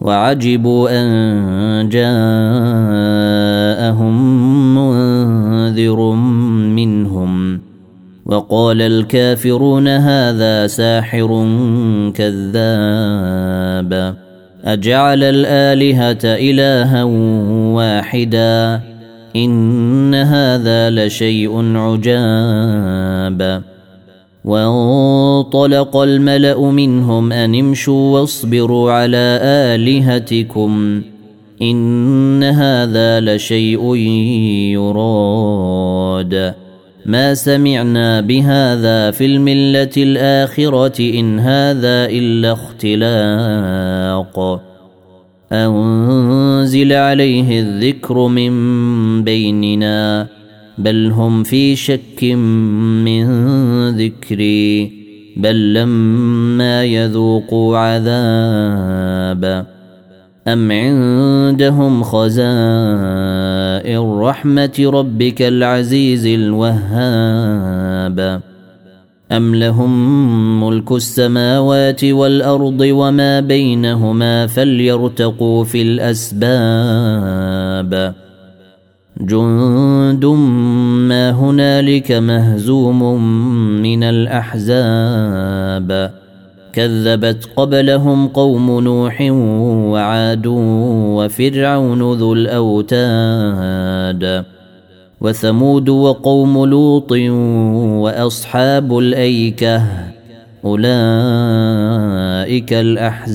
وعجبوا أن جاءهم منذر منهم وقال الكافرون هذا ساحر كذاب أجعل الآلهة إلها واحدا إن هذا لشيء عجاب وانطلق الملأ منهم أن امشوا واصبروا على آلهتكم إن هذا لشيء يراد. ما سمعنا بهذا في الملة الآخرة إن هذا إلا اختلاق. أنزل عليه الذكر من بيننا. بل هم في شك من ذكري بل لما يذوقوا عذاب أم عندهم خزائن رحمة ربك العزيز الوهاب؟ أم لهم ملك السماوات والأرض وما بينهما فليرتقوا في الأسباب؟ جند ما هنالك مهزوم من الاحزاب كذبت قبلهم قوم نوح وعاد وفرعون ذو الاوتاد وثمود وقوم لوط واصحاب الايكه اولئك الاحزاب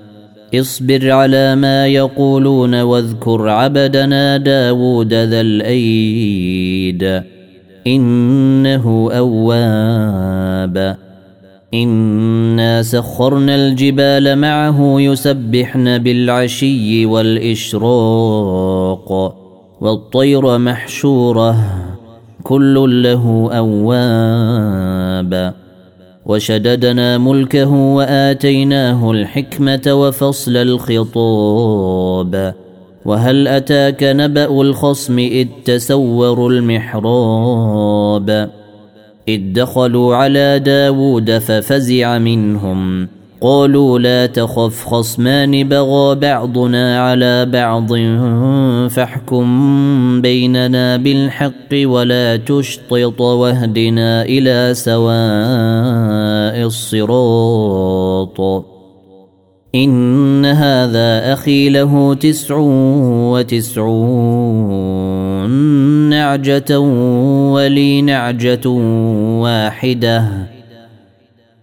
اصبر على ما يقولون واذكر عبدنا داود ذا الأيد. إنه أواب. إنا سخرنا الجبال معه يسبحن بالعشي والإشراق. والطير محشورة. كل له أواب. وشددنا ملكه وآتيناه الحكمة وفصل الخطاب. وهل أتاك نبأ الخصم إذ تسوروا المحراب؟ إذ دخلوا على داود ففزع منهم. قالوا لا تخف خصمان بغى بعضنا على بعض فاحكم بيننا بالحق ولا تشطط واهدنا إلى سواء الصراط. إن هذا أخي له تسع وتسعون نعجة ولي نعجه واحدة.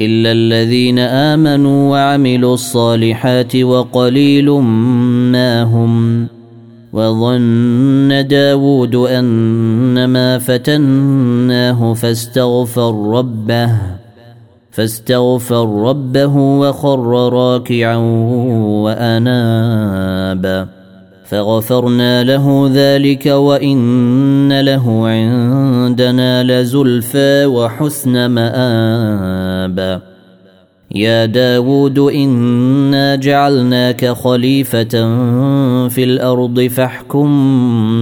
إلا الذين آمنوا وعملوا الصالحات وقليل ما هم وظن داود أنما فتناه فاستغفر ربه فاستغفر ربه وخر راكعا وأناب فغفرنا له ذلك وان له عندنا لزلفى وحسن مآب. يا داود إنا جعلناك خليفة في الأرض فاحكم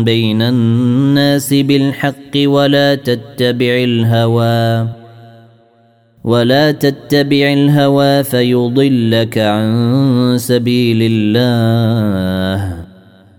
بين الناس بالحق ولا تتبع الهوى ولا تتبع الهوى فيضلك عن سبيل الله.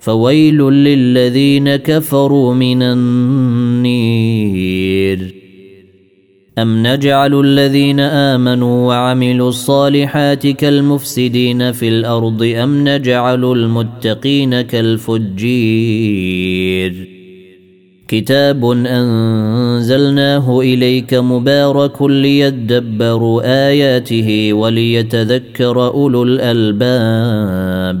فويل للذين كفروا من النير. أم نجعل الذين آمنوا وعملوا الصالحات كالمفسدين في الأرض أم نجعل المتقين كالفجير؟ كتاب أنزلناه إليك مبارك ليدبروا آياته وليتذكر أولو الألباب.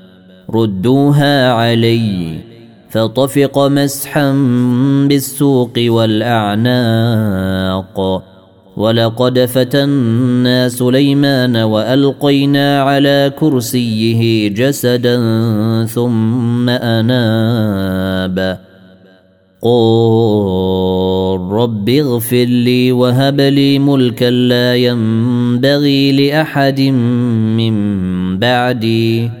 ردوها عليّ. فطفق مسحا بالسوق والأعناق. ولقد فتنا سليمان وألقينا على كرسيه جسدا ثم أناب. قل رب اغفر لي وهب لي ملكا لا ينبغي لاحد من بعدي.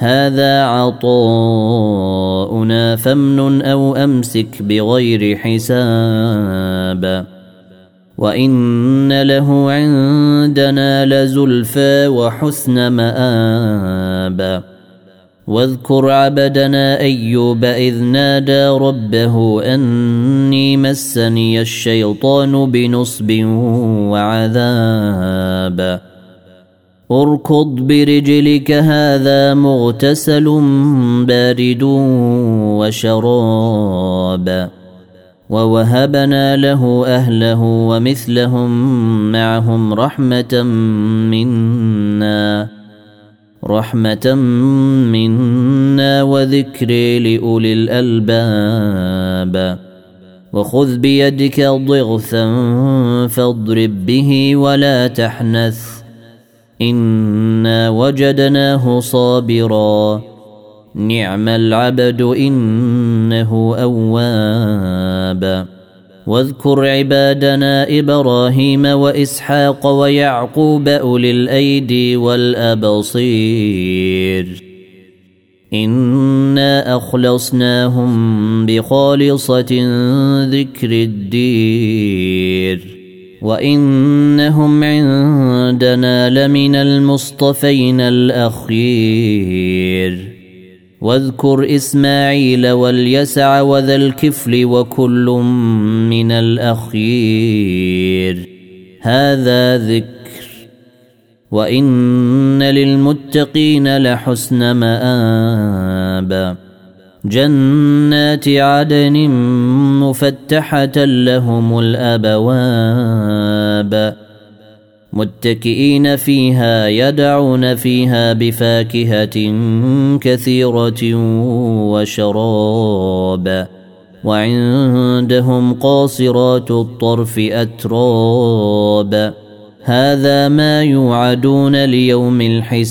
هذا عطاؤنا فامنن أو أمسك بغير حساب. وإن له عندنا لزلفى وحسن مآب. واذكر عبدنا أيوب إذ نادى ربه أني مسني الشيطان بنصب وعذاب. اركض برجلك هذا مغتسل بارد وشراب. ووهبنا له أهله ومثلهم معهم رحمة منا رحمة منا وذكر لأولي الألباب. وخذ بيدك ضغثا فاضرب به ولا تحنث. انا وجدناه صابرا. نعم العبد انه اواب. واذكر عبادنا إبراهيم واسحاق ويعقوب اولي الايدي والابصير. انا اخلصناهم بخالصه ذكر الدير وانهم عندنا لمن المصطفين الاخير واذكر اسماعيل واليسع وذا الكفل وكل من الاخير هذا ذكر وان للمتقين لحسن مآب جنات عدن مفتحة لهم الأبواب. متكئين فيها يدعون فيها بفاكهة كثيرة وشراب. وعندهم قاصرات الطرف أتراب. هذا ما يوعدون ليوم الحساب.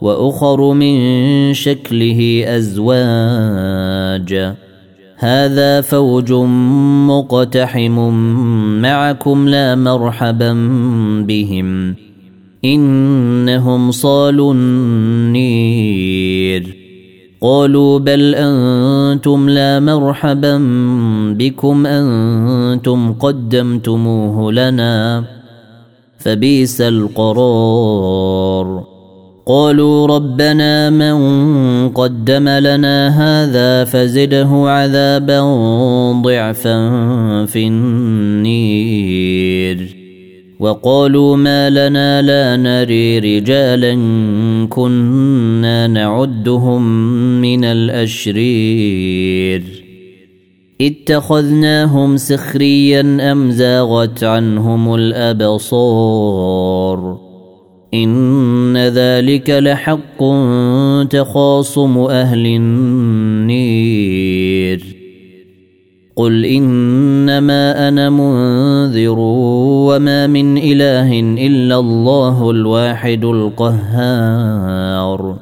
وأخر من شكله أزواج. هذا فوج مقتحم معكم لا مرحبا بهم. إنهم صالوا النير. قالوا بل أنتم لا مرحبا بكم أنتم قدمتموه لنا. فبئس القرار. قالوا ربنا من قدم لنا هذا فزده عذابا ضعفا في النير. وقالوا ما لنا لا نري رجالا كنا نعدهم من الأشرير. اتخذناهم سخريا أم زاغت عنهم الأبصار. إن ذلك لحق تخاصم أهل النير. قل إنما أنا منذر وما من إله إلا الله الواحد القهار.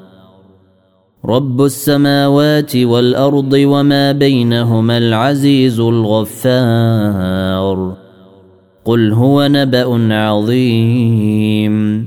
رب السماوات والأرض وما بينهما العزيز الغفار. قل هو نبأ عظيم.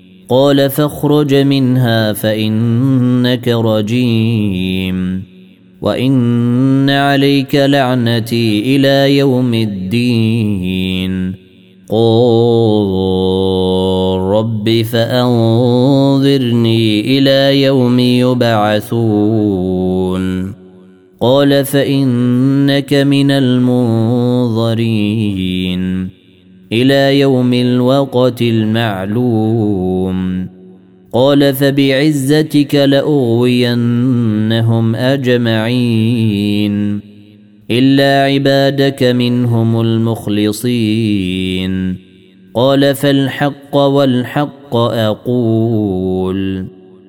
قال فاخرج منها فإنك رجيم. وإن عليك لعنتي إلى يوم الدين. قل رب فانظرني إلى يوم يبعثون. قال فانك من المنظرين. إلى يوم الوقت المعلوم. قال فبعزتك لأغوينهم أجمعين إلا عبادك منهم المخلصين. قال فالحق والحق أقول.